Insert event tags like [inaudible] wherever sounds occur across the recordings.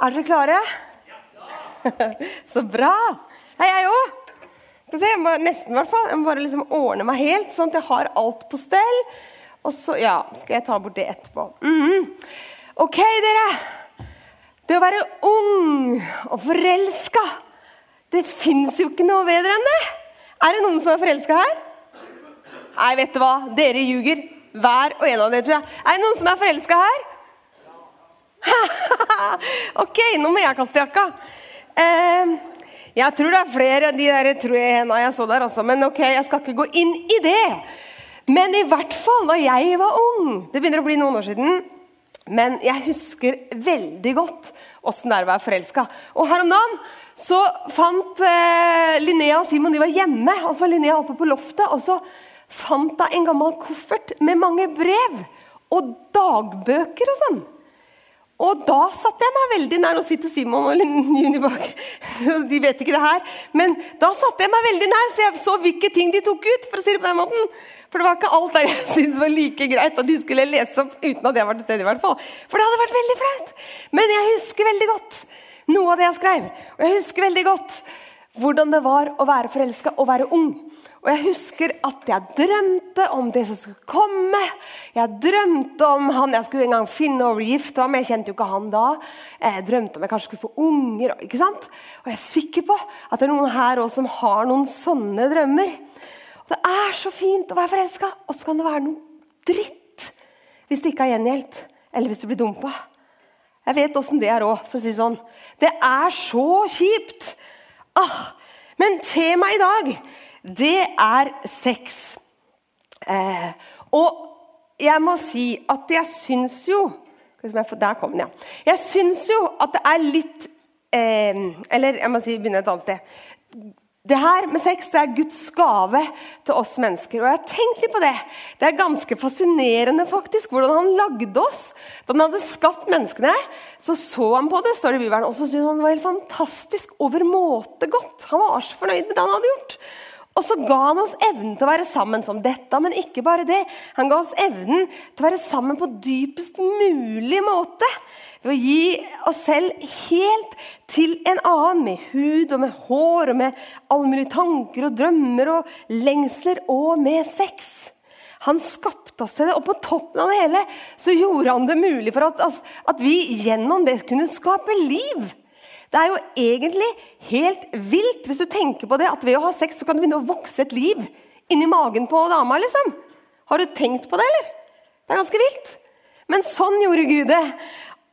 Er dere klare? [laughs] Så bra. Hei, jeg òg. Jeg må nesten, i hvert fall. Jeg må bare liksom ordne meg helt, sånn at jeg har alt på stell. Og så ja, skal jeg ta bort det etterpå. Mhm. Ok, dere. Det å være ung og forelska, det fins jo ikke noe bedre enn det. Er det noen som er forelska her? Nei, vet du hva? Dere ljuger. Hver og en av dere, tror jeg. Er det noen som er forelska her? [laughs] ok, nå må jeg kaste jakka. Eh, jeg tror det er flere de der jeg henda jeg så der også, men ok, jeg skal ikke gå inn i det. Men i hvert fall da jeg var ung Det begynner å bli noen år siden. Men jeg husker veldig godt åssen det er å være forelska. Og her om dagen så fant eh, Linnea og Simon de var hjemme. Og så var Linnea oppe på loftet, og så fant hun en gammel koffert med mange brev og dagbøker og sånn. Og da satte jeg meg veldig nær. Nå sitter Simon og Juni bak. [laughs] De vet ikke det her. Men da satte jeg meg veldig nær, så jeg så hvilke ting de tok ut. for å si det på den måten. For det var ikke alt der jeg [laughs] syntes var like greit at de skulle lese opp uten at jeg var til stede. i hvert fall. For det hadde vært veldig flaut. Men jeg husker veldig godt noe av det jeg skrev. Og jeg husker veldig godt hvordan det var å være forelska og være ung. Og jeg husker at jeg drømte om det som skulle komme. Jeg drømte om han jeg skulle en gang finne og bli gift med. Jeg kjente jo ikke han da. Jeg drømte om jeg kanskje skulle få unger. ikke sant? Og jeg er sikker på at det er noen her også som har noen sånne drømmer. Det er så fint å være forelska, og så kan det være noe dritt hvis det ikke er gjengjeldt, eller hvis du blir dumpa. Jeg vet åssen det er òg, for å si det sånn. Det er så kjipt! Ah, men temaet i dag, det er sex. Eh, og jeg må si at jeg syns jo Der kom den, ja. Jeg syns jo at det er litt eh, Eller jeg må si, begynne et annet sted. Det her med sex det er Guds gave til oss mennesker. Og jeg har tenkt litt på Det Det er ganske fascinerende faktisk, hvordan han lagde oss. Da han hadde skapt menneskene, så så han på det, står det i Bibelen, og så syntes han det var helt fantastisk overmåte godt. Han var så fornøyd med det han hadde gjort. Og så ga han oss evnen til å være sammen som dette. Men ikke bare det. Han ga oss evnen til å være sammen på dypest mulig måte. Ved å gi oss selv helt til en annen, med hud og med hår og med alle mulige tanker og drømmer og lengsler og med sex. Han skapte oss til det, og på toppen av det hele så gjorde han det mulig for at, at vi gjennom det kunne skape liv. Det er jo egentlig helt vilt hvis du tenker på det, at ved å ha sex så kan det begynne å vokse et liv inni magen på dama. liksom. Har du tenkt på det, eller? Det er ganske vilt. Men sånn gjorde Gud det.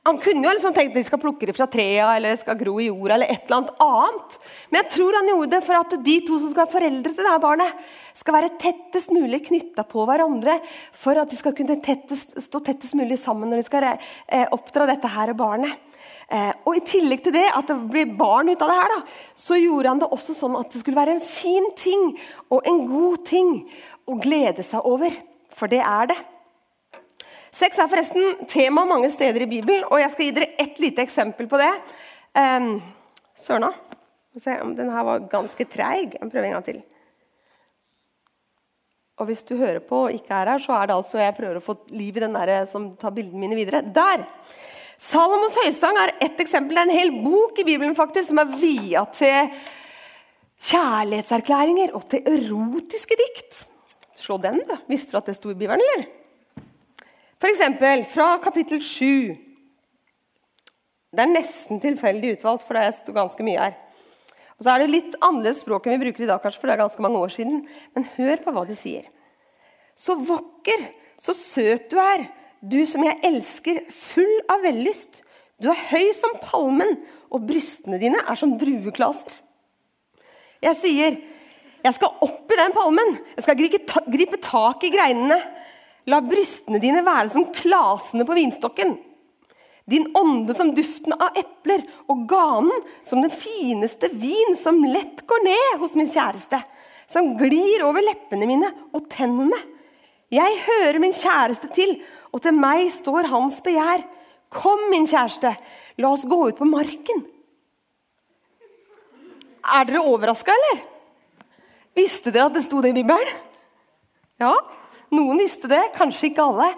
Han kunne jo liksom tenkt at de skal plukke det fra trea eller det skal gro i jorda. eller et eller annet annet. Men jeg tror han gjorde det for at de to som skal være foreldre til dette barnet, skal være tettest mulig knytta på hverandre. For at de skal kunne tettest, stå tettest mulig sammen når de skal eh, oppdra dette her barnet. Eh, og I tillegg til det, at det blir barn ut av det her, da, så gjorde han det også sånn at det skulle være en fin ting og en god ting å glede seg over. For det er det. Sex er forresten tema mange steder i Bibelen, og jeg skal gi dere ett lite eksempel på det. Um, Sørna. Den her var ganske treig. Jeg prøver en gang til. Og hvis du hører på og ikke er her, så er det altså jeg prøver å få liv i den der som tar bildene mine videre. Der! Salomos høysang er ett eksempel. Det er en hel bok i Bibelen faktisk, som er via til kjærlighetserklæringer og til erotiske dikt. Slå den, da. Visste du at det sto i Bibelen, eller? F.eks. fra kapittel 7. Det er nesten tilfeldig utvalgt, for det sto ganske mye her. Og så er det litt annerledes språk enn vi bruker i dag, kanskje, for det er ganske mange år siden. Men hør på hva de sier. Så vakker, så søt du er, du som jeg elsker, full av vellyst. Du er høy som palmen, og brystene dine er som drueklaser. Jeg sier, jeg skal opp i den palmen, jeg skal gripe tak i greinene. La brystene dine være som klasene på vinstokken. Din ånde som duften av epler, og ganen som den fineste vin som lett går ned hos min kjæreste. Som glir over leppene mine og tennene. Jeg hører min kjæreste til, og til meg står hans begjær. Kom, min kjæreste, la oss gå ut på marken. Er dere overraska, eller? Visste dere at det sto det i Bibelen? Ja, noen visste det, kanskje ikke alle.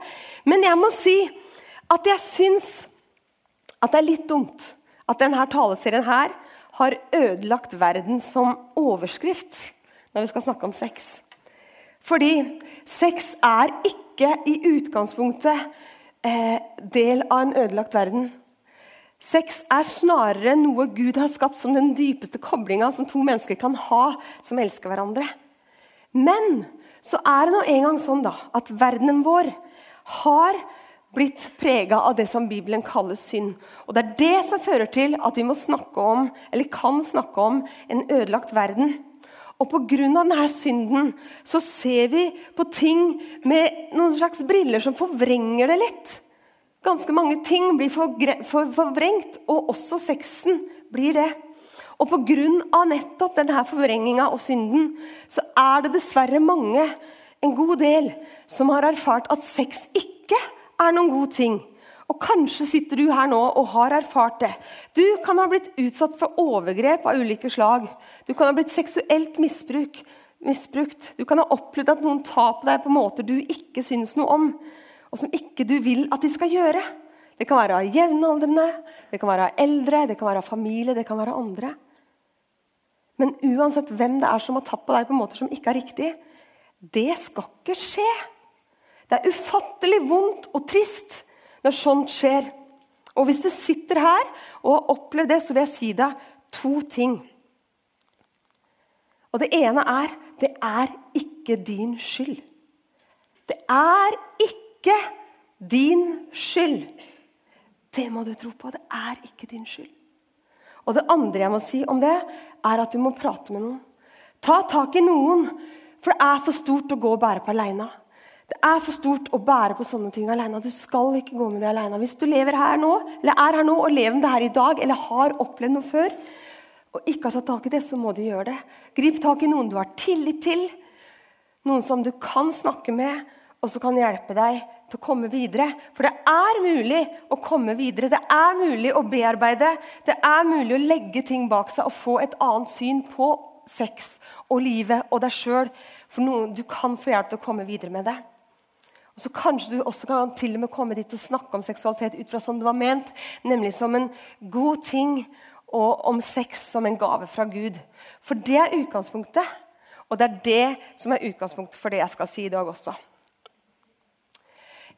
Men jeg må si at jeg syns at det er litt dumt at denne taleserien her har ødelagt verden som overskrift når vi skal snakke om sex. Fordi sex er ikke i utgangspunktet eh, del av en ødelagt verden. Sex er snarere noe Gud har skapt som den dypeste koblinga som to mennesker kan ha som elsker hverandre. Men så er det nå engang sånn da, at verdenen vår har blitt prega av det som Bibelen kaller synd. Og Det er det som fører til at vi må snakke om, eller kan snakke om en ødelagt verden. Og pga. denne synden så ser vi på ting med noen slags briller som forvrenger det litt. Ganske mange ting blir forvrengt, og også sexen blir det. Og pga. nettopp denne forvrenginga og synden så er det dessverre mange, en god del, som har erfart at sex ikke er noen god ting. Og kanskje sitter du her nå og har erfart det. Du kan ha blitt utsatt for overgrep av ulike slag. Du kan ha blitt seksuelt misbruk, misbrukt. Du kan ha opplevd at noen tar på deg på måter du ikke syns noe om, og som ikke du vil at de skal gjøre. Det kan være jevnaldrende, det kan være eldre, det kan være familie, det kan være andre. Men uansett hvem det er som har tatt på deg på måter som ikke er riktig, det skal ikke skje. Det er ufattelig vondt og trist når sånt skjer. Og hvis du sitter her og har opplevd det, så vil jeg si deg to ting. Og det ene er det er ikke din skyld. Det er ikke din skyld. Det må du tro på. Det er ikke din skyld. Og det andre jeg må si om det, er at du må prate med noen. Ta tak i noen, for det er for stort å gå og bære på aleine. Det er for stort å bære på sånne ting alene. Du skal ikke gå med det alene. Hvis du lever her nå, eller er her nå og lever med det her i dag, eller har opplevd noe før, og ikke har tatt tak i det, så må du gjøre det. Grip tak i noen du har tillit til, noen som du kan snakke med, og som kan hjelpe deg til å komme videre. For det er mulig å komme videre. Det er mulig å bearbeide. Det er mulig å legge ting bak seg og få et annet syn på sex og livet og deg sjøl. For noen, du kan få hjelp til å komme videre med det. Så Kanskje du også kan til og med komme dit og snakke om seksualitet ut fra som det var ment, nemlig som en god ting, og om sex som en gave fra Gud. For det er utgangspunktet, og det er det som er utgangspunktet for det jeg skal si i dag også.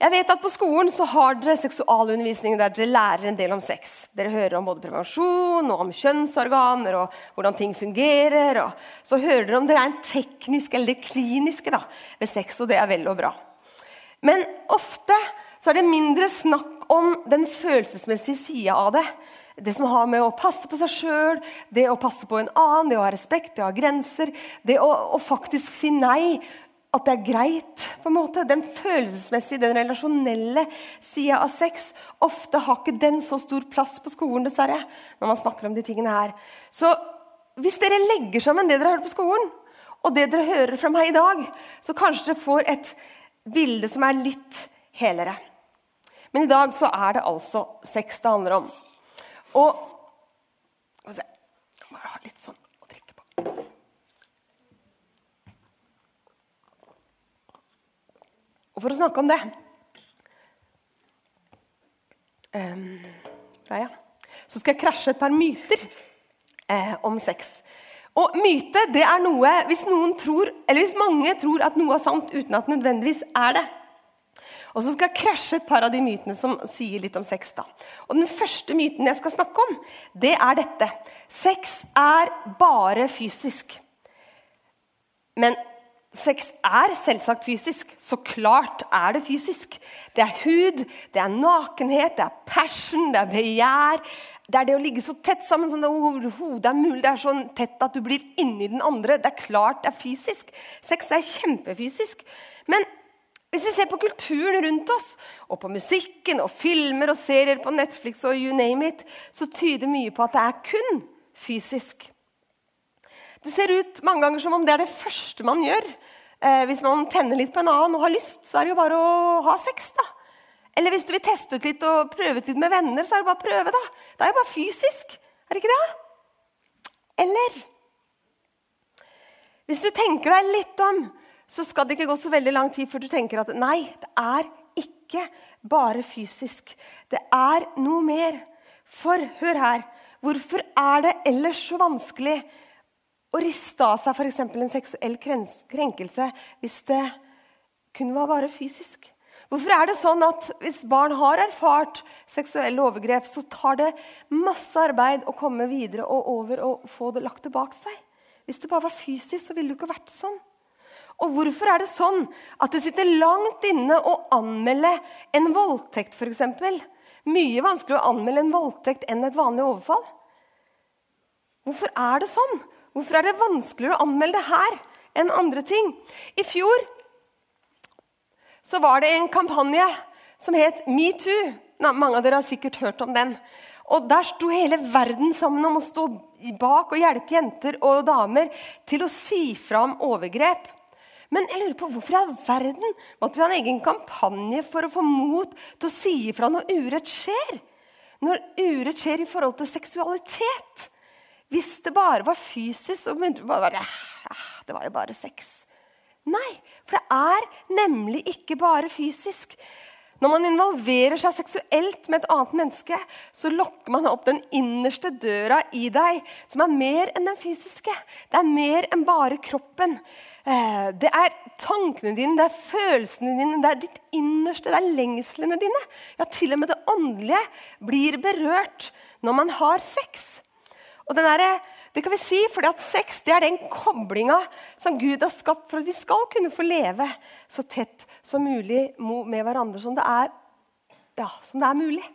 Jeg vet at På skolen så har dere seksualundervisning der dere lærer en del om sex. Dere hører om både prevensjon og om kjønnsorganer og hvordan ting fungerer. Så hører dere om det en teknisk eller det kliniske da, ved sex, og det er vel og bra. Men ofte så er det mindre snakk om den følelsesmessige sida av det. Det som har med å passe på seg sjøl, det å passe på en annen, det å ha respekt, det å ha grenser. Det å, å faktisk si nei. At det er greit. på en måte. Den følelsesmessige, den relasjonelle sida av sex. Ofte har ikke den så stor plass på skolen, dessverre. når man snakker om de tingene her. Så hvis dere legger sammen det dere har hørt på skolen, og det dere hører fra meg i dag, så kanskje dere får et bilde som er litt helere. Men i dag så er det altså sex det handler om. Og Skal vi se må ha litt sånn å drikke på. Og for å snakke om det um, Så skal jeg krasje et par myter eh, om sex. Og myte det er noe hvis, noen tror, eller hvis mange tror at noe er sant uten at det nødvendigvis er det. Og så skal jeg krasje et par av de mytene som sier litt om sex. da. Og Den første myten jeg skal snakke om, det er dette. Sex er bare fysisk. Men sex er selvsagt fysisk. Så klart er det fysisk. Det er hud, det er nakenhet, det er passion, det er begjær, det er det å ligge så tett sammen som det overhodet er mulig. Det er sånn tett at du blir inni den andre. Det er klart det er fysisk. Sex er kjempefysisk. Men hvis vi ser på kulturen rundt oss, og på musikken og filmer og serier på Netflix, og you name it, så tyder mye på at det er kun fysisk. Det ser ut mange ganger som om det er det første man gjør. Eh, hvis man tenner litt på en annen og har lyst, så er det jo bare å ha sex. da. Eller hvis du vil teste ut litt og prøve ut litt med venner, så er det bare å prøve. da. Det er jo bare fysisk. Er det ikke det? Eller Hvis du tenker deg litt om, så skal det ikke gå så veldig lang tid før du tenker at nei, det er ikke bare fysisk. Det er noe mer. For hør her Hvorfor er det ellers så vanskelig å riste av seg f.eks. en seksuell krenkelse hvis det kun var bare fysisk? Hvorfor er det sånn at hvis barn har erfart seksuelle overgrep, så tar det masse arbeid å komme videre og over og få det lagt tilbake seg? Hvis det bare var fysisk, så ville det ikke vært sånn. Og hvorfor er det sånn at det sitter langt inne å anmelde en voldtekt, f.eks.? Mye vanskeligere å anmelde en voldtekt enn et vanlig overfall. Hvorfor er det sånn? Hvorfor er det vanskeligere å anmelde her enn andre ting? I fjor så var det en kampanje som het Metoo. Mange av dere har sikkert hørt om den. Og Der sto hele verden sammen om å stå bak og hjelpe jenter og damer til å si fra om overgrep. Men jeg lurer på hvorfor i all verden måtte vi ha en egen kampanje for å få mot til å si ifra når urett skjer? Når urett skjer i forhold til seksualitet? Hvis det bare var fysisk, så begynte vi bare Det var jo bare sex. Nei, for det er nemlig ikke bare fysisk. Når man involverer seg seksuelt med et annet menneske, så lokker man opp den innerste døra i deg, som er mer enn den fysiske. Det er mer enn bare kroppen. Eh, det er tankene dine, det er følelsene dine, det er ditt innerste, det er lengslene dine. Ja, til og med det åndelige blir berørt når man har sex. Og der, det kan vi si, fordi at Sex det er den koblinga som Gud har skapt for at vi skal kunne få leve så tett som mulig med hverandre som det er, ja, som det er mulig.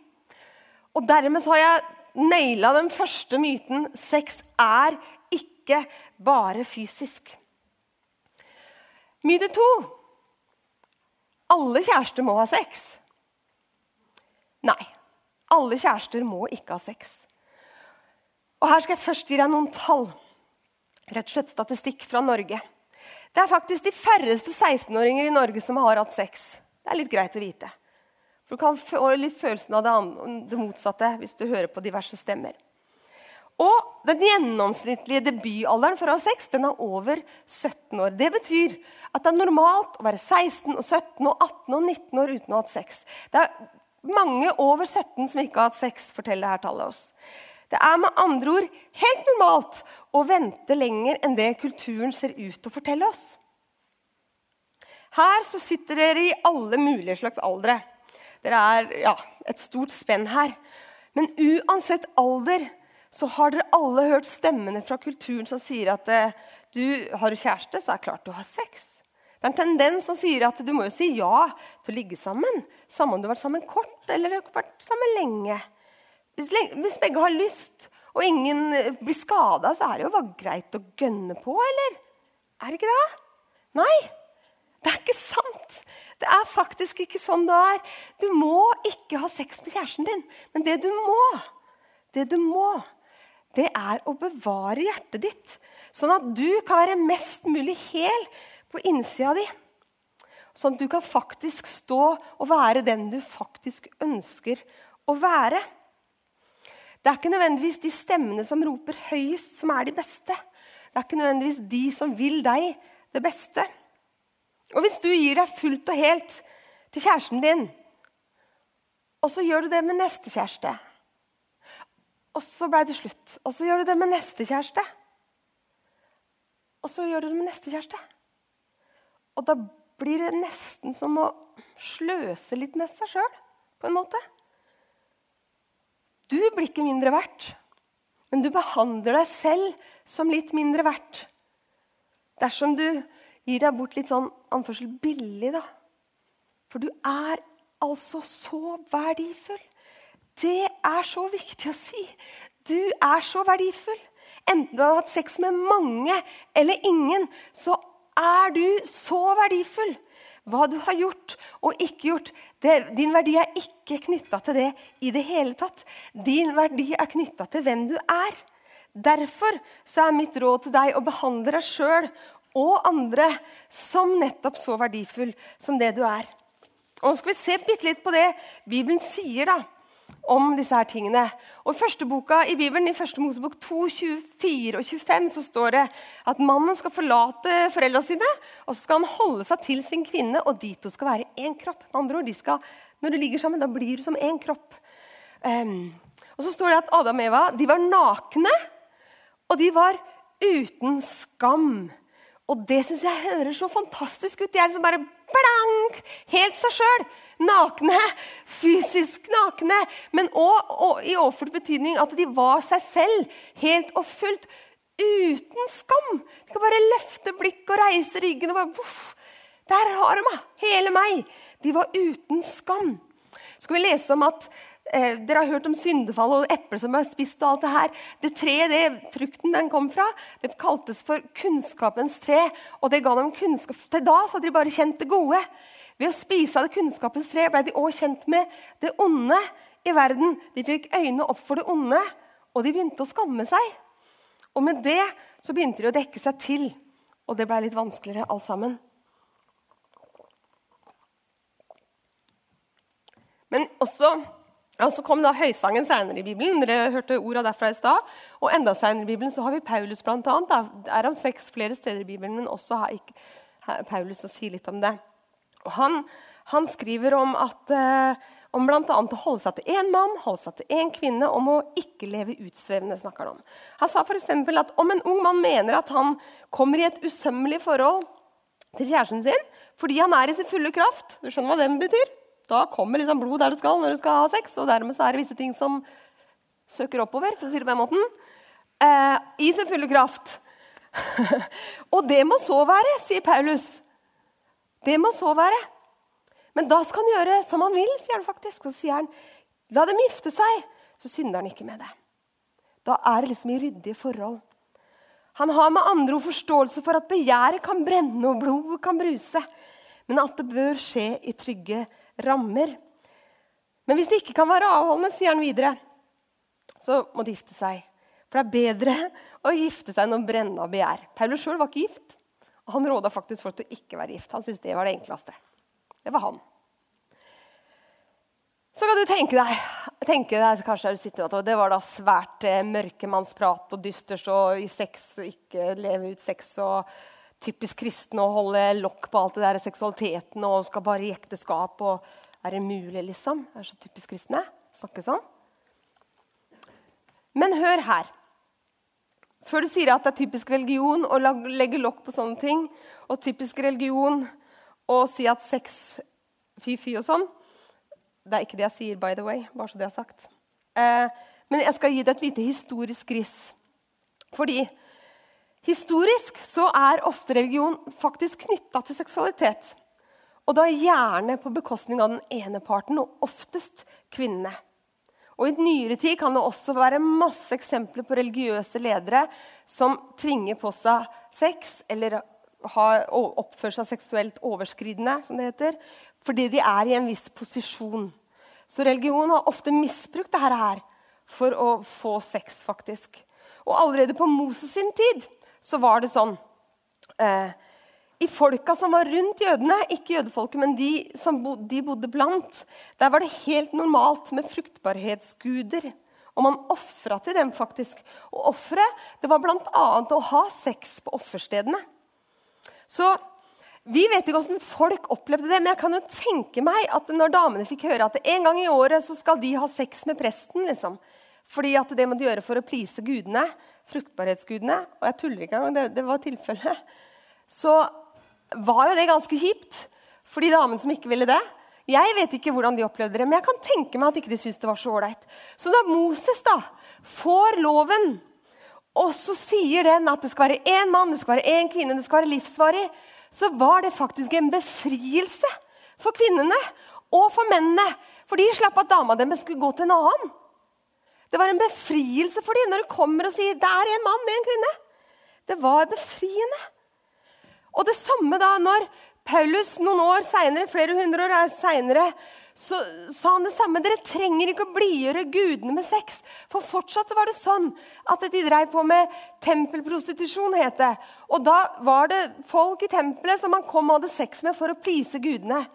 Og Dermed har jeg naila den første myten. Sex er ikke bare fysisk. Myte to. Alle kjærester må ha sex. Nei, alle kjærester må ikke ha sex. Og Her skal jeg først gi deg noen tall. Rett og slett statistikk fra Norge. Det er faktisk de færreste 16-åringer i Norge som har hatt sex. Det er litt greit å vite. For Du kan få litt følelsen av det, motsatte hvis du hører på diverse stemmer. Og Den gjennomsnittlige debutalderen for å ha sex den er over 17 år. Det betyr at det er normalt å være 16, og 17, og 18 og 19 år uten å ha hatt sex. Det er mange over 17 som ikke har hatt sex, forteller dette tallet oss. Det er med andre ord helt normalt å vente lenger enn det kulturen ser ut til å fortelle oss. Her så sitter dere i alle mulige slags aldre. Dere er ja, et stort spenn her. Men uansett alder så har dere alle hørt stemmene fra kulturen som sier at eh, du har du kjæreste, så er det klart du har sex. Det er en tendens som sier at du må jo si ja til å ligge sammen. Samme om du har vært sammen kort eller vært sammen lenge. Hvis, hvis begge har lyst, og ingen eh, blir skada, så er det jo bare greit å gønne på, eller? Er det ikke det? Nei, det er ikke sant. Det er faktisk ikke sånn det er. Du må ikke ha sex med kjæresten din. Men det du må, det du må, det er å bevare hjertet ditt. Sånn at du kan være mest mulig hel på innsida di. Sånn at du kan faktisk stå og være den du faktisk ønsker å være. Det er ikke nødvendigvis de stemmene som roper høyest, som er de beste. Det er ikke nødvendigvis de som vil deg det beste. Og hvis du gir deg fullt og helt til kjæresten din, og så gjør du det med neste kjæreste og så ble det slutt. Og så gjør du det med neste kjæreste. Og så gjør du det med neste kjæreste. Og da blir det nesten som å sløse litt med seg sjøl, på en måte. Du blir ikke mindre verdt, men du behandler deg selv som litt mindre verdt. Dersom du gir deg bort litt sånn anførsel billig, da. For du er altså så verdifull. Det er så viktig å si. Du er så verdifull. Enten du har hatt sex med mange eller ingen, så er du så verdifull. Hva du har gjort og ikke gjort, det, din verdi er ikke knytta til det i det hele tatt. Din verdi er knytta til hvem du er. Derfor er mitt råd til deg å behandle deg sjøl og andre som nettopp så verdifull som det du er. Og Nå skal vi se bitte litt på det Bibelen sier. da om disse her tingene. Og I første boka i Bibelen, i første Mosebok 2, 24 og 25 så står det at mannen skal forlate foreldrene sine og så skal han holde seg til sin kvinne, og de to skal være én kropp. Med andre ord, skal, Når du ligger sammen, da blir du som én kropp. Um, Og så står det at Adam og Eva de var nakne, og de var uten skam. Og det syns jeg høres så fantastisk ut. De er liksom bare blank, helt seg sjøl. Nakne, fysisk nakne. Men òg i overført betydning at de var seg selv helt og fullt. Uten skam. De kan bare løfte blikket og reise ryggen. og bare, Voff, Der har de meg! Hele meg. De var uten skam. Så skal vi lese om at eh, Dere har hørt om syndefallet og eplet som er spist. og alt Det her. Det treet det frukten den kom fra, det kaltes for kunnskapens tre. og det ga dem kunnskap. Til da så hadde de bare kjent det gode. Ved å spise av det kunnskapens tre ble de også kjent med det onde i verden. De fikk øynene opp for det onde, og de begynte å skamme seg. Og med det så begynte de å dekke seg til, og det ble litt vanskeligere alt sammen. Men også, ja, så kom da høysangen senere i Bibelen. Dere hørte orda derfra i stad. Og enda senere i Bibelen så har vi Paulus, annet. Det er om seks flere steder i Bibelen, men også har ikke Paulus å si litt om det. Og han, han skriver om at eh, om bl.a. å holde seg til én mann, holde seg til én kvinne, om å ikke leve utsvevende. snakker Han om. Han sa f.eks. at om en ung mann mener at han kommer i et usømmelig forhold til kjæresten sin fordi han er i sin fulle kraft Du skjønner hva det betyr? Da kommer liksom blod der det skal når du skal ha sex. Og dermed er det visse ting som søker oppover, for å si det på den måten. Eh, I sin fulle kraft. [laughs] og det må så være, sier Paulus. Det må så være. Men da skal han gjøre som han vil, sier han faktisk. Og Så sier han, la dem gifte seg. Så synder han ikke med det. Da er det liksom i ryddige forhold. Han har med andre ord forståelse for at begjæret kan brenne og blodet kan bruse, men at det bør skje i trygge rammer. Men hvis det ikke kan være avholdende, sier han videre, så må de gifte seg. For det er bedre å gifte seg enn å brenne av begjær. Paulus sjøl var ikke gift. Og han råda faktisk folk til å ikke være gift. Han syntes det var det enkleste. Det var han. Så kan du tenke deg, tenke deg kanskje du sitter, at det var da svært eh, mørkemannsprat og dysters og i sex og ikke leve ut sex og typisk kristne å holde lokk på alt det der seksualiteten og skal bare i ekteskap. og Er det mulig, liksom? Det er så typisk kristne. Snakke sånn. Men hør her. Før du sier at det er typisk religion å legge lokk på sånne ting, og typisk religion å si at sex fy-fy og sånn Det er ikke det jeg sier, by the way. bare så det er sagt. Eh, men jeg skal gi deg et lite historisk riss. Fordi historisk så er ofte religion faktisk knytta til seksualitet. Og da gjerne på bekostning av den ene parten, og oftest kvinnene. Og I nyere tid kan det også være masse eksempler på religiøse ledere som tvinger på seg sex eller har, oppfører seg seksuelt overskridende, som det heter, fordi de er i en viss posisjon. Så religion har ofte misbrukt dette her for å få sex, faktisk. Og allerede på Moses sin tid så var det sånn eh, i folka som var rundt jødene, ikke jødefolket, men de som de bodde blant, der var det helt normalt med fruktbarhetsguder. Og man ofra til dem, faktisk. Og offeret var bl.a. å ha sex på offerstedene. Så vi vet ikke hvordan folk opplevde det, men jeg kan jo tenke meg at når damene fikk høre at en gang i året så skal de ha sex med presten liksom, Fordi at det må de gjøre for å please gudene, fruktbarhetsgudene Og jeg tuller ikke engang, det, det var tilfellet. Så var jo det ganske kjipt for de damene som ikke ville det. Jeg vet ikke hvordan de opplevde det, men jeg kan tenke meg at ikke de syntes det var så ålreit. Så da Moses da får loven, og så sier den at det skal være én mann, det skal være én kvinne, det skal være livsvarig, så var det faktisk en befrielse for kvinnene og for mennene. For de slapp at dama deres skulle gå til en annen. Det var en befrielse for dem når du kommer og sier det er en mann med en kvinne. Det var befriende. Og det samme da når Paulus noen år senere, flere hundre år senere, så sa han det samme. Dere trenger ikke å blidgjøre gudene med sex. For fortsatt var det sånn at de drev på med tempelprostitusjon. het det. Og da var det folk i tempelet som man kom og hadde sex med for å please gudene.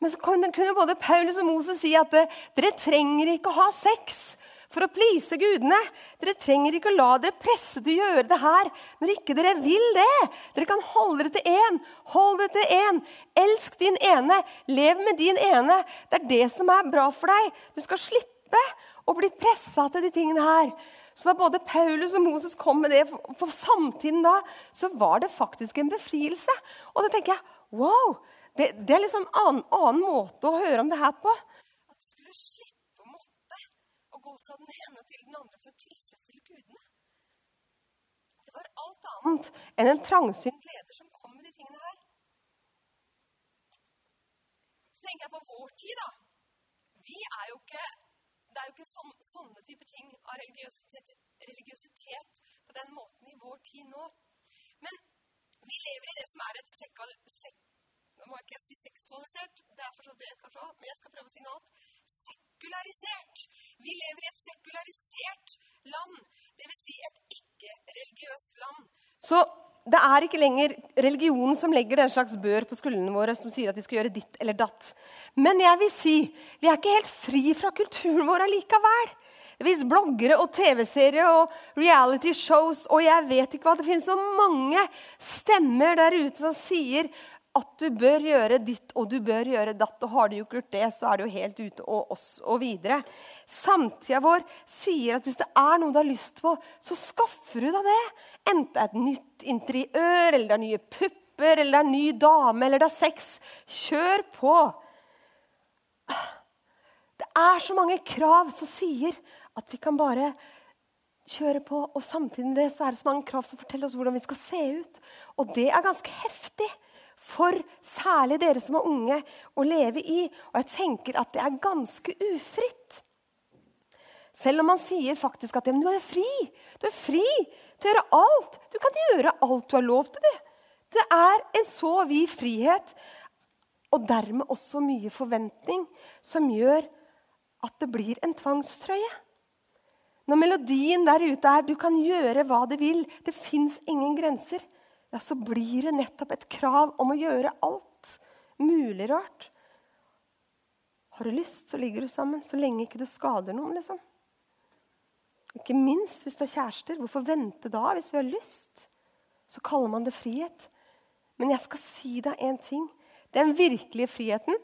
Men så kunne både Paulus og Moses si at dere trenger ikke å ha sex for å please gudene. Dere trenger ikke å la dere presse til å gjøre det her når ikke dere vil det. Dere kan holde dere til én. Hold dere til én. Elsk din ene. Lev med din ene. Det er det som er bra for deg. Du skal slippe å bli pressa til de tingene her. Så da både Paulus og Moses kom med det for, samtiden da, så var det faktisk en befrielse. Og da tenker jeg wow! Det, det er liksom en annen, annen måte å høre om det her på. At du skulle slippe å måtte å gå fra den ene til den andre for å tilfredsstille gudene. Det var alt annet enn en trangsynt leder som kom med de tingene her. Så tenker jeg på vår tid, da. Vi er jo ikke det er jo ikke sånn, sånne type ting av religiøsitet, religiøsitet, på den måten i vår tid nå. Men vi lever i det som er et sekal, sek, nå må jeg ikke si seksualisert, det er for det kanskje også, men jeg skal prøve å si noe annet. Sekularisert. Vi lever i et sekularisert land. Dvs. Si et ikke-religiøst land. Så det er ikke lenger religionen som legger den slags bør på skuldrene våre som sier at vi skal gjøre ditt eller datt. Men jeg vil si, vi er ikke helt fri fra kulturen vår allikevel. Fins bloggere og TV-serier og reality shows og jeg vet ikke hva. Det finnes så mange stemmer der ute som sier at du bør gjøre ditt og du bør gjøre datt. Og har du ikke gjort det, så er du jo helt ute og oss og videre. Samtida vår sier at hvis det er noe du har lyst på, så skaffer du deg det. Enten et nytt interiør, eller det er nye pupper, eller det er ny dame, eller det er sex. Kjør på. Det er så mange krav som sier at vi kan bare kjøre på. Og samtidig det så er det så mange krav som forteller oss hvordan vi skal se ut. Og det er ganske heftig for særlig dere som er unge, å leve i. Og jeg tenker at det er ganske ufritt. Selv om man sier faktisk at du er fri. Du er fri til å gjøre alt. Du kan gjøre alt du har lov til. Det Det er en så vid frihet, og dermed også mye forventning, som gjør at det blir en tvangstrøye. Når melodien der ute er 'du kan gjøre hva du vil', det fins ingen grenser, ja, så blir det nettopp et krav om å gjøre alt mulig rart. Har du lyst, så ligger du sammen, så lenge ikke du skader noen. liksom. Ikke minst hvis du har kjærester. Hvorfor vente da hvis vi har lyst? Så kaller man det frihet. Men jeg skal si deg en ting. Den virkelige friheten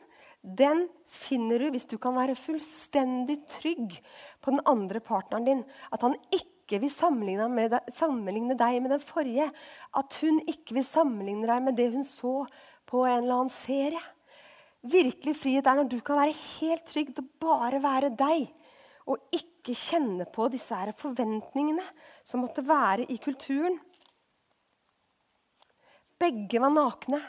den finner du hvis du kan være fullstendig trygg på den andre partneren din. At han ikke ikke vil sammenligne, deg, sammenligne deg med den forrige. At hun ikke vil sammenligne deg med det hun så på en eller annen serie. Virkelig frihet er når du kan være helt trygg til bare være deg. Og ikke kjenne på disse her forventningene som måtte være i kulturen. Begge var nakne,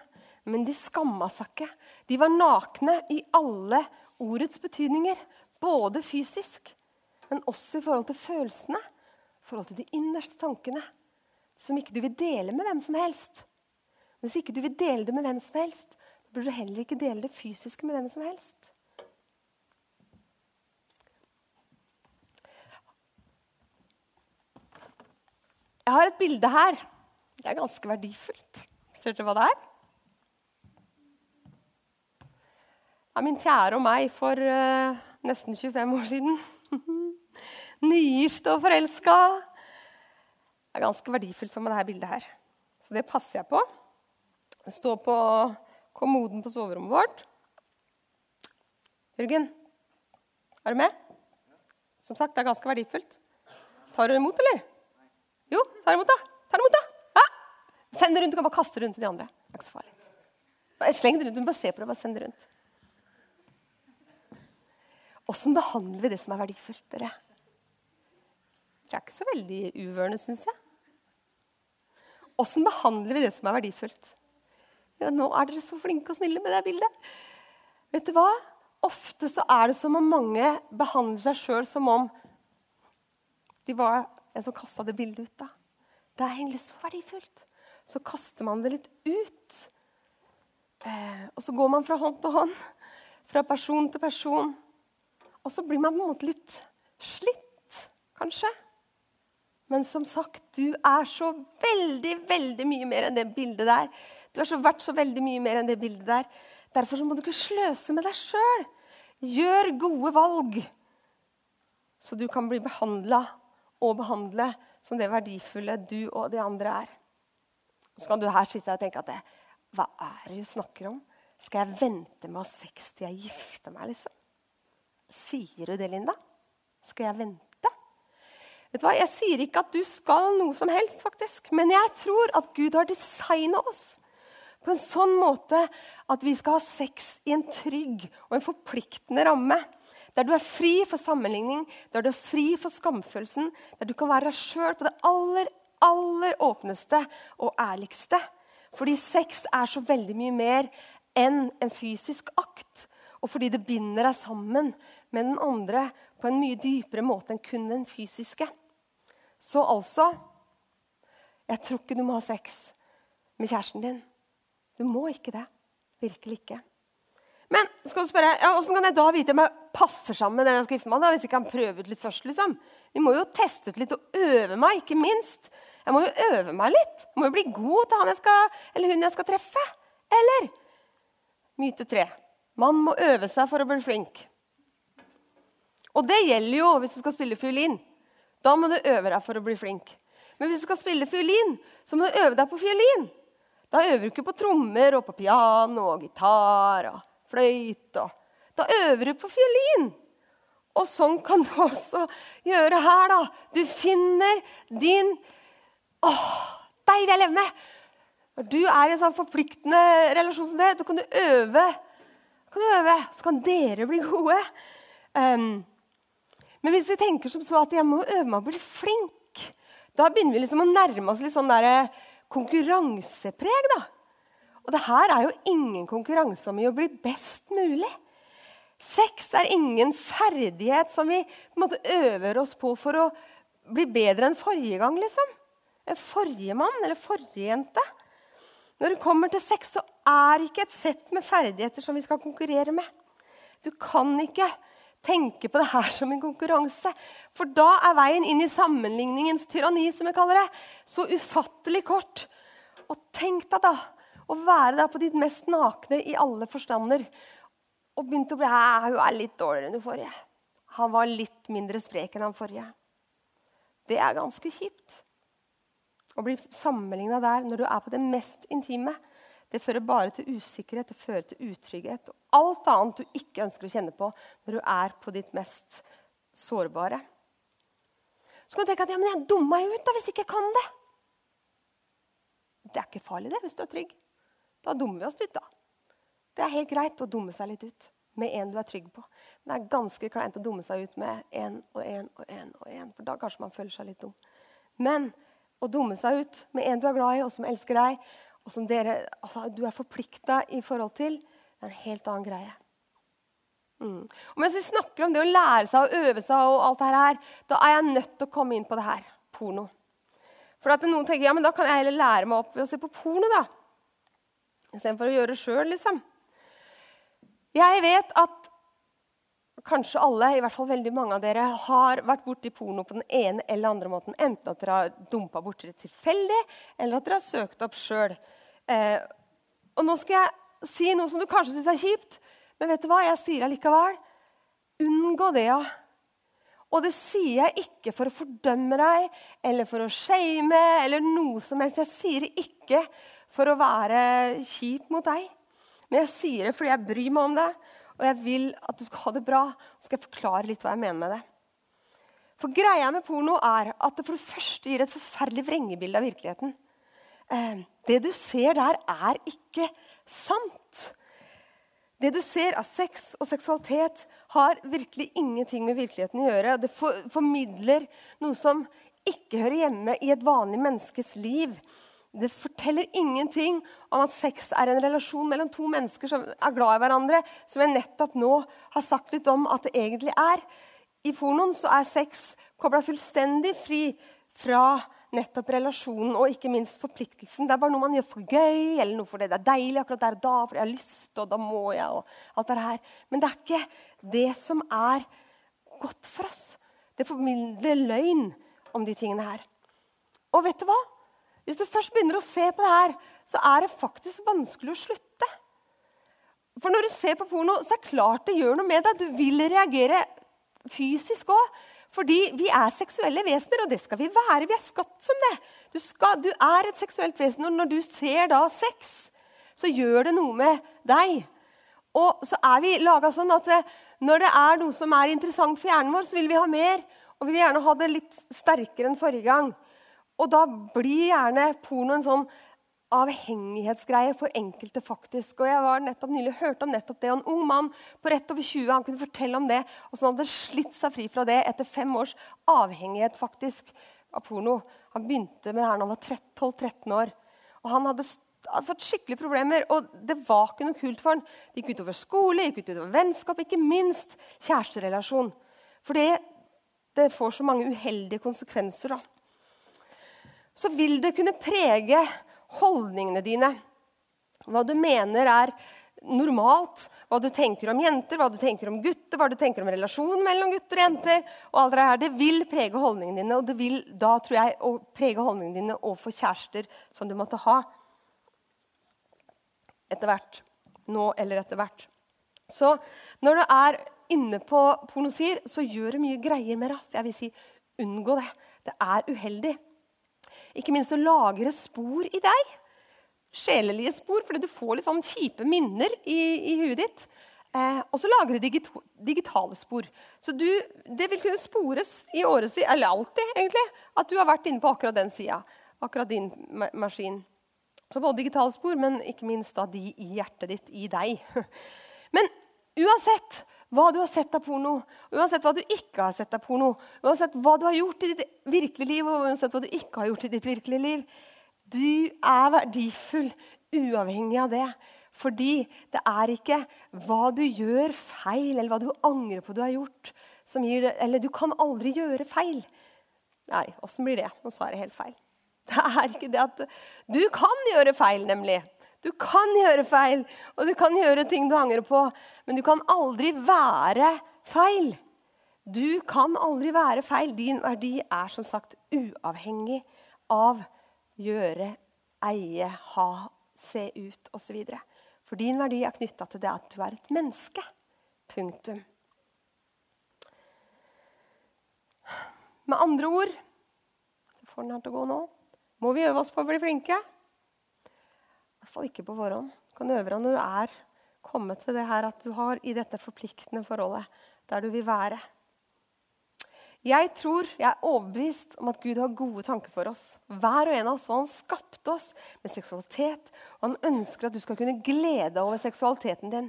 men de skamma seg ikke. De var nakne i alle ordets betydninger. Både fysisk, men også i forhold til følelsene forhold til de innerste tankene som ikke du vil dele med hvem som helst. Hvis ikke du vil dele det med hvem som helst, burde du heller ikke dele det fysiske med hvem som helst. Jeg har et bilde her. Det er ganske verdifullt. Ser dere hva det er? Det er min kjære og meg for uh, nesten 25 år siden. [laughs] nygift og forelska. Det er ganske verdifullt for meg, dette bildet her. Så det passer jeg på. Det står på kommoden på soverommet vårt. Jørgen, er du med? Som sagt, det er ganske verdifullt. Tar du imot, eller? Jo, tar imot, da. Tar imot, da. Ja. Send det rundt. Du kan bare kaste det rundt til de andre. Det er ikke så farlig. Bare Sleng det rundt. Du må bare se på det. Bare send det rundt. Åssen behandler vi det som er verdifullt? dere? Det er ikke så veldig uvørende, syns jeg. Åssen behandler vi det som er verdifullt? Ja, nå er dere så flinke og snille med det bildet. Vet du hva? Ofte så er det som om mange behandler seg sjøl som om de var en som kasta det bildet ut. da. Det er egentlig så verdifullt. Så kaster man det litt ut. Eh, og så går man fra hånd til hånd, fra person til person. Og så blir man på en måte litt slitt, kanskje. Men som sagt, du er så veldig, veldig mye mer enn det bildet der. Du er så verdt så veldig mye mer enn det bildet der. Derfor må du ikke sløse med deg sjøl. Gjør gode valg, så du kan bli behandla og behandle som det verdifulle du og de andre er. Så kan du her sitte og tenke at det, hva er det hun snakker om? Skal jeg vente med å ha sex til jeg gifter meg? liksom? Sier du det, Linda? Skal jeg vente? Vet du hva? Jeg sier ikke at du skal noe som helst, faktisk. Men jeg tror at Gud har designa oss på en sånn måte at vi skal ha sex i en trygg og en forpliktende ramme. Der du er fri for sammenligning, der du er fri for skamfølelsen. Der du kan være deg sjøl på det aller, aller åpneste og ærligste. Fordi sex er så veldig mye mer enn en fysisk akt. Og fordi det binder deg sammen med den andre på en mye dypere måte enn kun den fysiske. Så altså Jeg tror ikke du må ha sex med kjæresten din. Du må ikke det. Virkelig ikke. Men skal du spørre, ja, hvordan kan jeg da vite om jeg passer sammen med den jeg skal gifte meg med? Hvis jeg kan prøve ut litt først, liksom? Vi må jo teste ut litt og øve meg, ikke minst. Jeg må jo øve meg litt. Jeg må jo bli god til han jeg skal, eller hun jeg skal treffe. Eller? Myte tre. Man må øve seg for å bli flink. Og det gjelder jo hvis du skal spille fiolin. Da må du øve deg for å bli flink. Men hvis du skal spille fiolin, så må du øve deg på fiolin. Da øver du ikke på trommer og på piano og gitar og fløyte. Da øver du på fiolin. Og sånn kan du også gjøre her. da. Du finner din Åh, deg vil jeg leve med! Når du er i en sånn forpliktende relasjon som det, da kan du øve. Kan du øve, Så kan dere bli gode. Um, men hvis vi tenker som så at jeg må øve meg å bli flink, da begynner vi liksom å nærme oss litt sånn der eh, konkurransepreg. da. Og det her er jo ingen konkurranse om i å bli best mulig. Sex er ingen ferdighet som vi på en måte øver oss på for å bli bedre enn forrige gang. liksom. En Forrige mann eller forrige jente. Når det kommer til sex, så er det ikke et sett med ferdigheter som vi skal konkurrere med. Du kan ikke tenke på det her som en konkurranse. For da er veien inn i sammenligningens tyranni, som jeg kaller det, så ufattelig kort. Og tenk deg da å være der på ditt mest nakne i alle forstander. Og begynte å bli Hun er litt dårligere enn du forrige. Han var litt mindre sprek enn han forrige. Det er ganske kjipt. Å bli sammenligna der når du er på det mest intime. Det fører bare til usikkerhet, det fører til utrygghet og alt annet du ikke ønsker å kjenne på når du er på ditt mest sårbare. Så kan du tenke at ja, men jeg dummer meg ut da, hvis jeg ikke kan det. Det er ikke farlig det, hvis du er trygg. Da dummer vi oss ut. da. Det er helt greit å dumme seg litt ut med en du er trygg på. Men det er ganske kleint å dumme seg ut med én og én og én. og én, For da kanskje man føler seg litt dum. Men å dumme seg ut med en du er glad i, og som elsker deg, og som dere, altså, du er forplikta i forhold til, det er en helt annen greie. Mm. Og mens vi snakker om det å lære seg å øve seg, og alt det her, da er jeg nødt til å komme inn på det her porno. For at noen tenker ja, men da kan jeg heller lære meg opp ved å se på porno. da. Istedenfor å gjøre det sjøl, liksom. Jeg vet at kanskje alle, i hvert fall veldig mange av dere, har vært borti porno på den ene eller andre måten. Enten at dere har dumpa borti det tilfeldig, eller at dere har søkt opp sjøl. Eh, og nå skal jeg si noe som du kanskje syns er kjipt, men vet du hva? Jeg sier allikevel. Unngå det, ja. Og det sier jeg ikke for å fordømme deg eller for å shame eller noe som helst. Jeg sier det ikke for å være kjip mot deg, men jeg sier det fordi jeg bryr meg om det, og jeg vil at du skal ha det bra. Så skal jeg forklare litt hva jeg mener med det. For greia med porno er at det for det første gir et forferdelig vrengebilde av virkeligheten. Eh, det du ser der, er ikke sant. Det du ser av sex og seksualitet, har virkelig ingenting med virkeligheten å gjøre. Det formidler noe som ikke hører hjemme i et vanlig menneskes liv. Det forteller ingenting om at sex er en relasjon mellom to mennesker som er glad i hverandre, som jeg nettopp nå har sagt litt om at det egentlig er. I pornoen så er sex kobla fullstendig fri fra nettopp relasjonen og ikke minst forpliktelsen. Det er bare noe man gjør for gøy, eller noe fordi det er deilig akkurat der og da, fordi jeg har lyst, og da må jeg, og alt det her. Men det er ikke det som er godt for oss. Det formidler løgn om de tingene her. Og vet du hva? Hvis du først begynner å se på det her, så er det faktisk vanskelig å slutte. For når du ser på porno, så er det klart det gjør noe med deg. Du vil reagere fysisk òg. Fordi vi er seksuelle vesener, og det skal vi være. Vi er skapt som det. Du, skal, du er et seksuelt vesen, og når du ser da sex, så gjør det noe med deg. Og så er vi laga sånn at når det er noe som er interessant for hjernen vår, så vil vi ha mer. Og vi vil gjerne ha det litt sterkere enn forrige gang. Og da blir gjerne porno en sånn avhengighetsgreie for enkelte. faktisk. Og Jeg var nettopp nylig hørte om nettopp det. Og en ung mann på rett over 20 han kunne fortelle om det. Og så hadde slitt seg fri fra det etter fem års avhengighet faktisk av porno. Han begynte med det her da han var 12-13 år. Og han hadde, hadde, fått skikkelig problemer, og det var ikke noe kult for han. Det gikk utover skole, gikk utover vennskap, ikke minst kjæresterelasjon. For det, det får så mange uheldige konsekvenser. da. Så vil det kunne prege holdningene dine. Hva du mener er normalt, hva du tenker om jenter, hva du tenker om gutter, hva du tenker om relasjonen mellom gutter og jenter. og alt Det her, det vil prege holdningene dine, og det vil da tror jeg, prege holdningene dine overfor kjærester som du måtte ha etter hvert. Nå eller etter hvert. Så når du er inne på pornosier, så gjør det mye greier med det. Jeg vil si unngå det. Det er uheldig. Ikke minst å lagre spor i deg. Sjelelige spor, fordi du får litt sånn kjipe minner i, i huet ditt. Eh, og så lagrer du digitale spor. Så du, det vil kunne spores i årevis, eller alltid, egentlig, at du har vært inne på akkurat den sida. Akkurat din ma maskin. Så både digitale spor, men ikke minst da de i hjertet ditt, i deg. [laughs] Men uansett hva du har sett av porno, uansett hva du ikke har sett av porno, uansett hva du har gjort i ditt virkelige liv, og uansett hva du ikke har gjort i ditt virkelige liv Du er verdifull uavhengig av det. Fordi det er ikke hva du gjør feil, eller hva du angrer på du har gjort, som gir det Eller du kan aldri gjøre feil. Nei, åssen blir det? Nå sa jeg helt feil. [laughs] Det er ikke det at Du kan gjøre feil, nemlig. Du kan gjøre feil, og du kan gjøre ting du angrer på, men du kan aldri være feil. Du kan aldri være feil. Din verdi er som sagt uavhengig av gjøre, eie, ha, se ut osv. For din verdi er knytta til det at du er et menneske. Punktum. Med andre ord så får den her til å gå nå, må vi øve oss på å bli flinke fall ikke på forhånd. Du kan øve deg når du er kommet til det her at du har i dette forpliktende forholdet der du vil være. Jeg tror, jeg er overbevist om at Gud har gode tanker for oss. Hver og en av oss, og Han skapte oss med seksualitet. Og han ønsker at du skal kunne glede deg over seksualiteten din.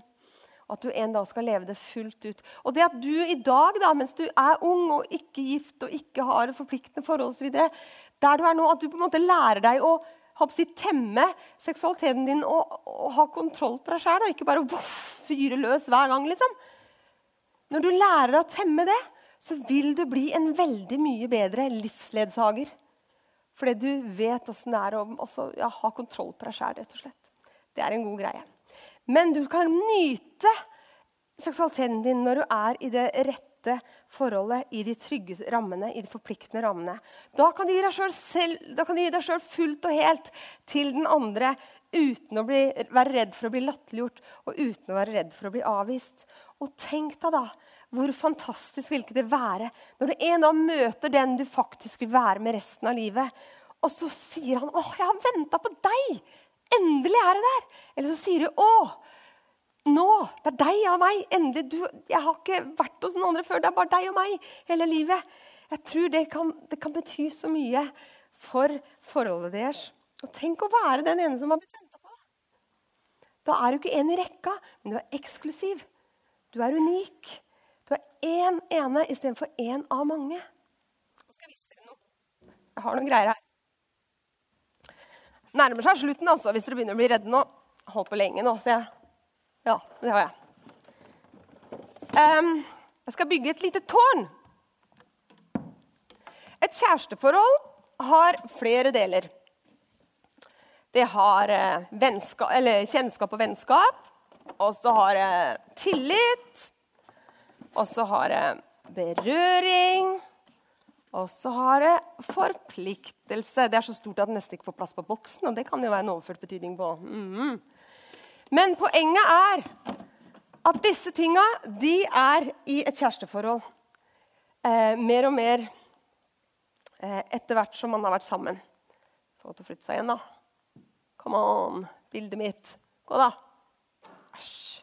Og at du en dag skal leve det fullt ut. Og det at du i dag, da, mens du er ung og ikke gift og ikke har et forpliktende forhold osv., der du er nå, at du på en måte lærer deg å si, temme seksualiteten din og, og, ha kontroll på deg sjøl. Ikke bare voff, fyre løs hver gang. liksom. Når du lærer å temme det, så vil du bli en veldig mye bedre livsledsager. Fordi du vet åssen det er å også, ja, ha kontroll på deg sjæl. Det er en god greie. Men du kan nyte seksualiteten din når du er i det rette rette forholdet i de trygge rammene, i de forpliktende rammene. Da kan du gi deg sjøl fullt og helt til den andre uten å bli, være redd for å bli latterliggjort og uten å være redd for å bli avvist. Og tenk deg da hvor fantastisk vil ikke det være når du en dag møter den du faktisk vil være med resten av livet, og så sier han 'Å, jeg har venta på deg! Endelig er det der!' Eller så sier du 'Å, nå. Det er deg og meg. Endelig. Du, jeg har ikke vært hos noen andre før. Det er bare deg og meg hele livet. Jeg tror det kan, det kan bety så mye for forholdet deres. Og tenk å være den ene som har blitt venta på. Da er du ikke en i rekka, men du er eksklusiv. Du er unik. Du er én ene istedenfor én av mange. Nå skal jeg vise dere noe. Jeg har noen greier her. Nærmer seg slutten, altså, hvis dere begynner å bli redde nå. Holdt på lenge nå, ser jeg. Ja, det har jeg. Um, jeg skal bygge et lite tårn. Et kjæresteforhold har flere deler. Det har eh, vennskap, kjennskap og vennskap. Og så har det tillit. Og så har det berøring. Og så har det forpliktelse. Det er så stort at det nesten ikke får plass på boksen. Og det kan jo være en overført betydning på. Mm -hmm. Men poenget er at disse tinga er i et kjæresteforhold. Eh, mer og mer eh, etter hvert som man har vært sammen. Få til å flytte seg igjen, da. Come on, bildet mitt. Gå, da. Æsj.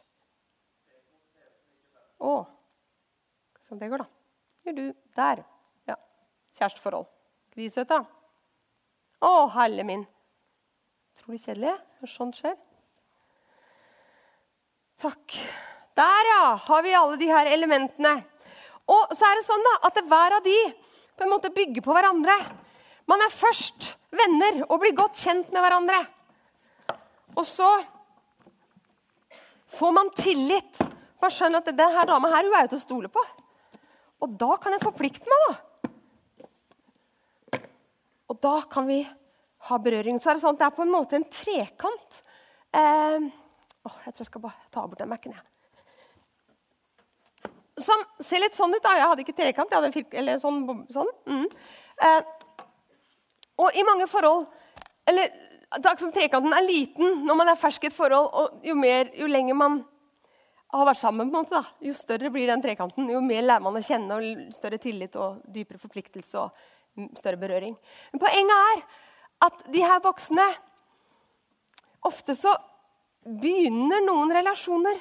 Å, hvordan det går, da. Gjør du der. Ja. Kjæresteforhold. Ikke de søte? Å, helle min. Utrolig kjedelig når sånt skjer. Takk. Der, ja, har vi alle de her elementene. Og så er det sånn da, at hver av de på en måte bygger på hverandre. Man er først venner og blir godt kjent med hverandre. Og så får man tillit. Man skjønner at denne dama her, hun er jo til å stole på. Og da kan jeg forplikte meg, da. Og da kan vi ha berøring. Så er det sånn at det er på en måte en trekant. Eh, åh, jeg tror jeg skal bare ta bort den Mac-en. Som ser litt sånn ut. da. Jeg hadde ikke trekant, jeg hadde en fir eller sånn. sånn. Mm. Eh, og i mange forhold eller takk som Trekanten er liten når man er fersk i et forhold, og jo, mer, jo lenger man har vært sammen, på en måte, da, jo større blir den trekanten. Jo mer lærer man å kjenne, og større tillit og dypere forpliktelse og større berøring. Men poenget er at de her voksne Ofte så begynner noen relasjoner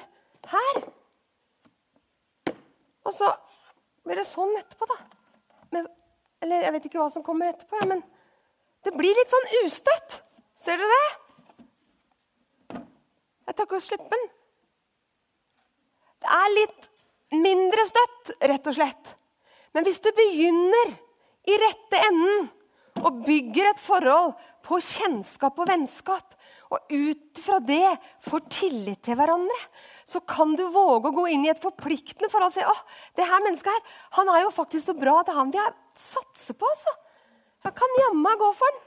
her. Og så blir det sånn etterpå, da. Men, eller jeg vet ikke hva som kommer etterpå, ja, men det blir litt sånn ustøtt. Ser du det? Jeg tar ikke slippen. Det er litt mindre støtt, rett og slett. Men hvis du begynner i rette enden og bygger et forhold på kjennskap og vennskap, og ut fra det får tillit til hverandre, så kan du våge å gå inn i et forpliktende forhold og si at det her mennesket her, han er jo faktisk så bra at han vil satse på. altså. Jeg kan jammen gå for han.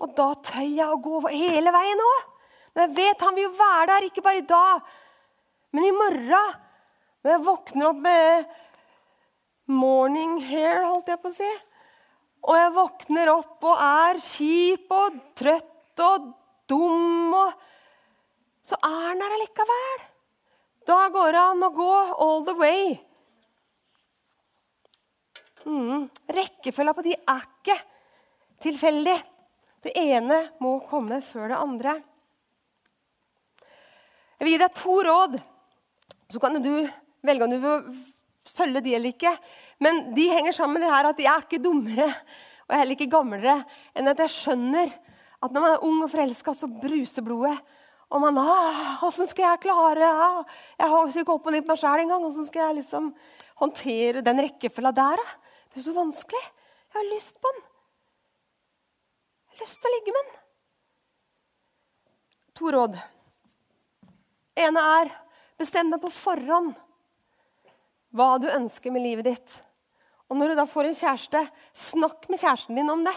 Og da tør jeg å gå hele veien òg. Men jeg vet han vil jo være der, ikke bare i dag, men i morgen. Når jeg våkner opp med morning hair, holdt jeg på å si. Og jeg våkner opp og er kjip og trøtt og dum og Så er han der allikevel. Da går det an å gå all the way. Mm. Rekkefølga på de er ikke tilfeldig. Det ene må komme før det andre. Jeg vil gi deg to råd. Så kan du velge om du vil følge de eller ikke. Men de henger sammen med det her at jeg er ikke dummere og er heller ikke gamlere enn at jeg skjønner at når man er ung og forelska, så bruser blodet. Og man 'Åssen skal jeg klare ah, Jeg har ikke opp og ned på meg sjæl engang. Åssen skal jeg liksom håndtere den rekkefølga der? Da? Det er så vanskelig. Jeg har lyst på den Jeg har lyst til å ligge med den. To råd. ene er bestem deg på forhånd hva du ønsker med livet ditt. Og når du da får en kjæreste, snakk med kjæresten din om det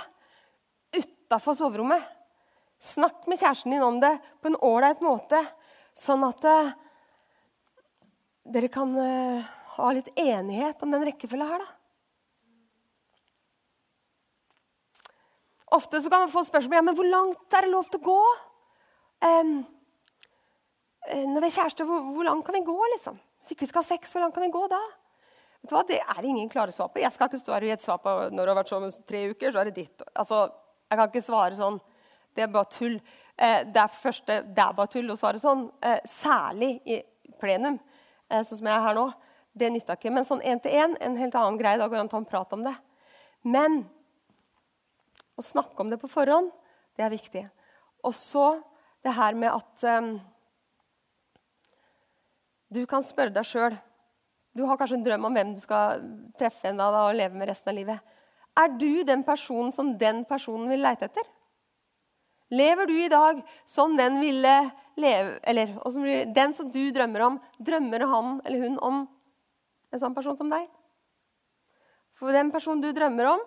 utafor soverommet. Snakk med kjæresten din om det på en ålreit måte, sånn at uh, dere kan uh, ha litt enighet om den rekkefølga her. da. Ofte så kan man få spørsmål ja, men hvor langt er det lov til å gå. Um, når vi er kjærester, hvor, hvor, langt kan vi gå? liksom? Hvis ikke vi skal ha sex, hvor langt kan vi gå da? Vet du hva? Det er ingen klare svar på. Jeg skal ikke stå her og gi et svar på når det har vært sånn tre uker. så er det ditt. Altså, Jeg kan ikke svare sånn. Det er bare tull. Eh, det er første, det er bare tull å svare sånn. Eh, særlig i plenum, eh, sånn som jeg er her nå. Det nytta ikke. Men sånn én til én, en helt annen greie. Da går det an å ta en prat om det. Men å snakke om det på forhånd, det er viktig. Og så det her med at um, du kan spørre deg sjøl Du har kanskje en drøm om hvem du skal treffe en dag og leve med resten av livet. Er du den personen som den personen vil leite etter? Lever du i dag som den ville leve Eller som, den som du drømmer om, drømmer han eller hun om en sånn person som deg? For den personen du drømmer om,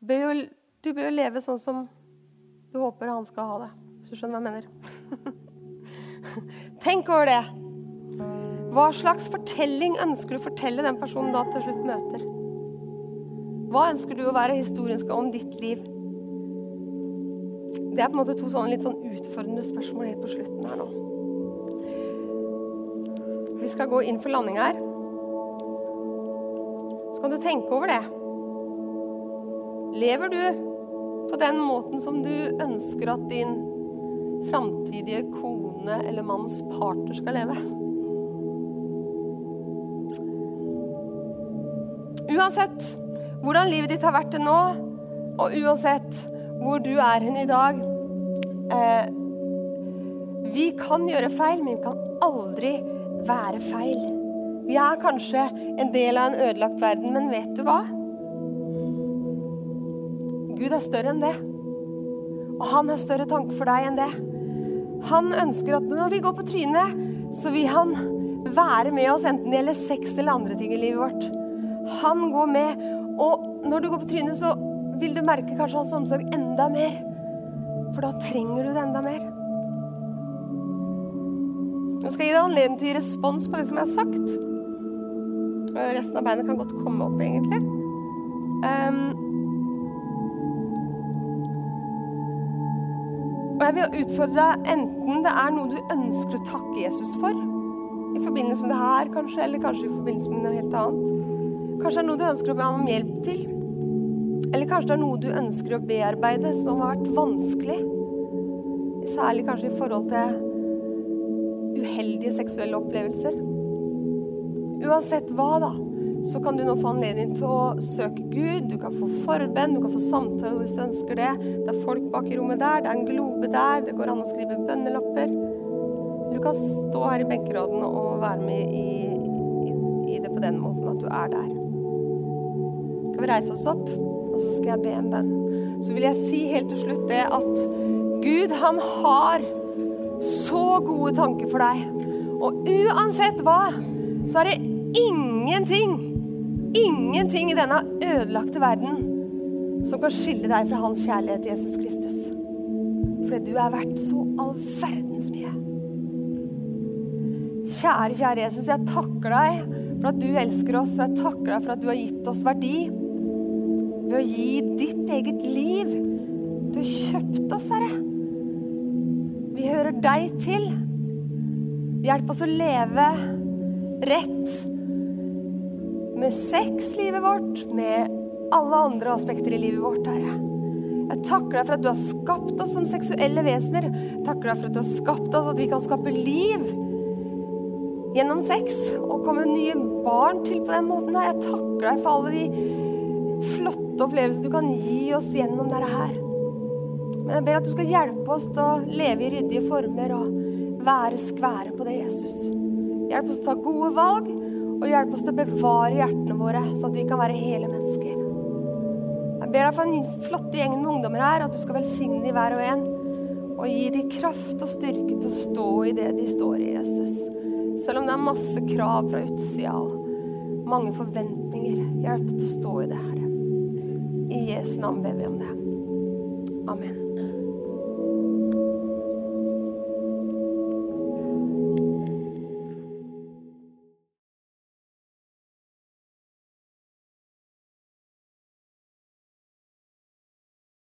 bør jo, du bør jo leve sånn som du håper han skal ha det. Hvis du skjønner hva jeg mener. [laughs] Tenk over det. Hva slags fortelling ønsker du å fortelle den personen da til slutt møter? Hva ønsker du å være historien skal om ditt liv? Det er på en måte to sånne litt sånn utfordrende spørsmål helt på slutten her nå. Vi skal gå inn for landing her. Så kan du tenke over det. Lever du på den måten som du ønsker at din framtidige kone eller manns partner skal leve? Uansett hvordan livet ditt har vært til nå, og uansett hvor du er hen i dag eh, Vi kan gjøre feil, men vi kan aldri være feil. Vi er kanskje en del av en ødelagt verden, men vet du hva? Gud er større enn det. Og han har større tanker for deg enn det. Han ønsker at når vi går på trynet, så vil han være med oss, enten det gjelder sex eller andre ting i livet vårt. Han går med, og når du går på trynet, så vil du merke kanskje hans omsorg enda mer. For da trenger du det enda mer. Nå skal jeg gi deg anledning til å gi respons på det som jeg har sagt. Resten av beinet kan godt komme opp, egentlig. Um, og jeg vil utfordre deg enten det er noe du ønsker å takke Jesus for, i forbindelse med det her, kanskje, eller kanskje i forbindelse med noe helt annet. Kanskje det er noe du ønsker å be om hjelp til. Eller kanskje det er noe du ønsker å bearbeide som har vært vanskelig. Særlig kanskje i forhold til uheldige seksuelle opplevelser. Uansett hva, da, så kan du nå få anledning til å søke Gud. Du kan få forbønn, du kan få samtale hvis du ønsker det. Det er folk bak i rommet der, det er en globe der, det går an å skrive bønnelapper. Du kan stå her i benkeradene og være med i, i, i, det på den måten at du er der. Skal reise oss opp, og så skal jeg be en bønn. Så vil jeg si helt til slutt det at Gud, han har så gode tanker for deg. Og uansett hva, så er det ingenting ingenting i denne ødelagte verden som kan skille deg fra hans kjærlighet Jesus Kristus. Fordi du er verdt så all verdens mye. Kjære, kjære Jesus, jeg takker deg for at du elsker oss, og jeg takker deg for at du har gitt oss verdi ved å gi ditt eget liv. Du har kjøpt oss, Herre. Vi hører deg til. Hjelp oss å leve rett med sexlivet vårt, med alle andre aspekter i livet vårt, Herre. Jeg takker deg for at du har skapt oss som seksuelle vesener. Jeg takker deg for at du har skapt oss, at vi kan skape liv gjennom sex og komme nye barn til på den måten her. Jeg takker deg for alle de flotte opplevelsene du kan gi oss gjennom dette her. Men jeg ber at du skal hjelpe oss til å leve i ryddige former og være skvære på det, Jesus. Hjelp oss til å ta gode valg og hjelp oss til å bevare hjertene våre, så at vi kan være hele mennesker. Jeg ber deg for den flotte gjengen med ungdommer her, at du skal velsigne de hver og en. Og gi dem kraft og styrke til å stå i det de står i, Jesus. Selv om det er masse krav fra utsida og mange forventninger. Hjelp til å stå i det, Herre. I Jesu navn ber vi om det. Amen.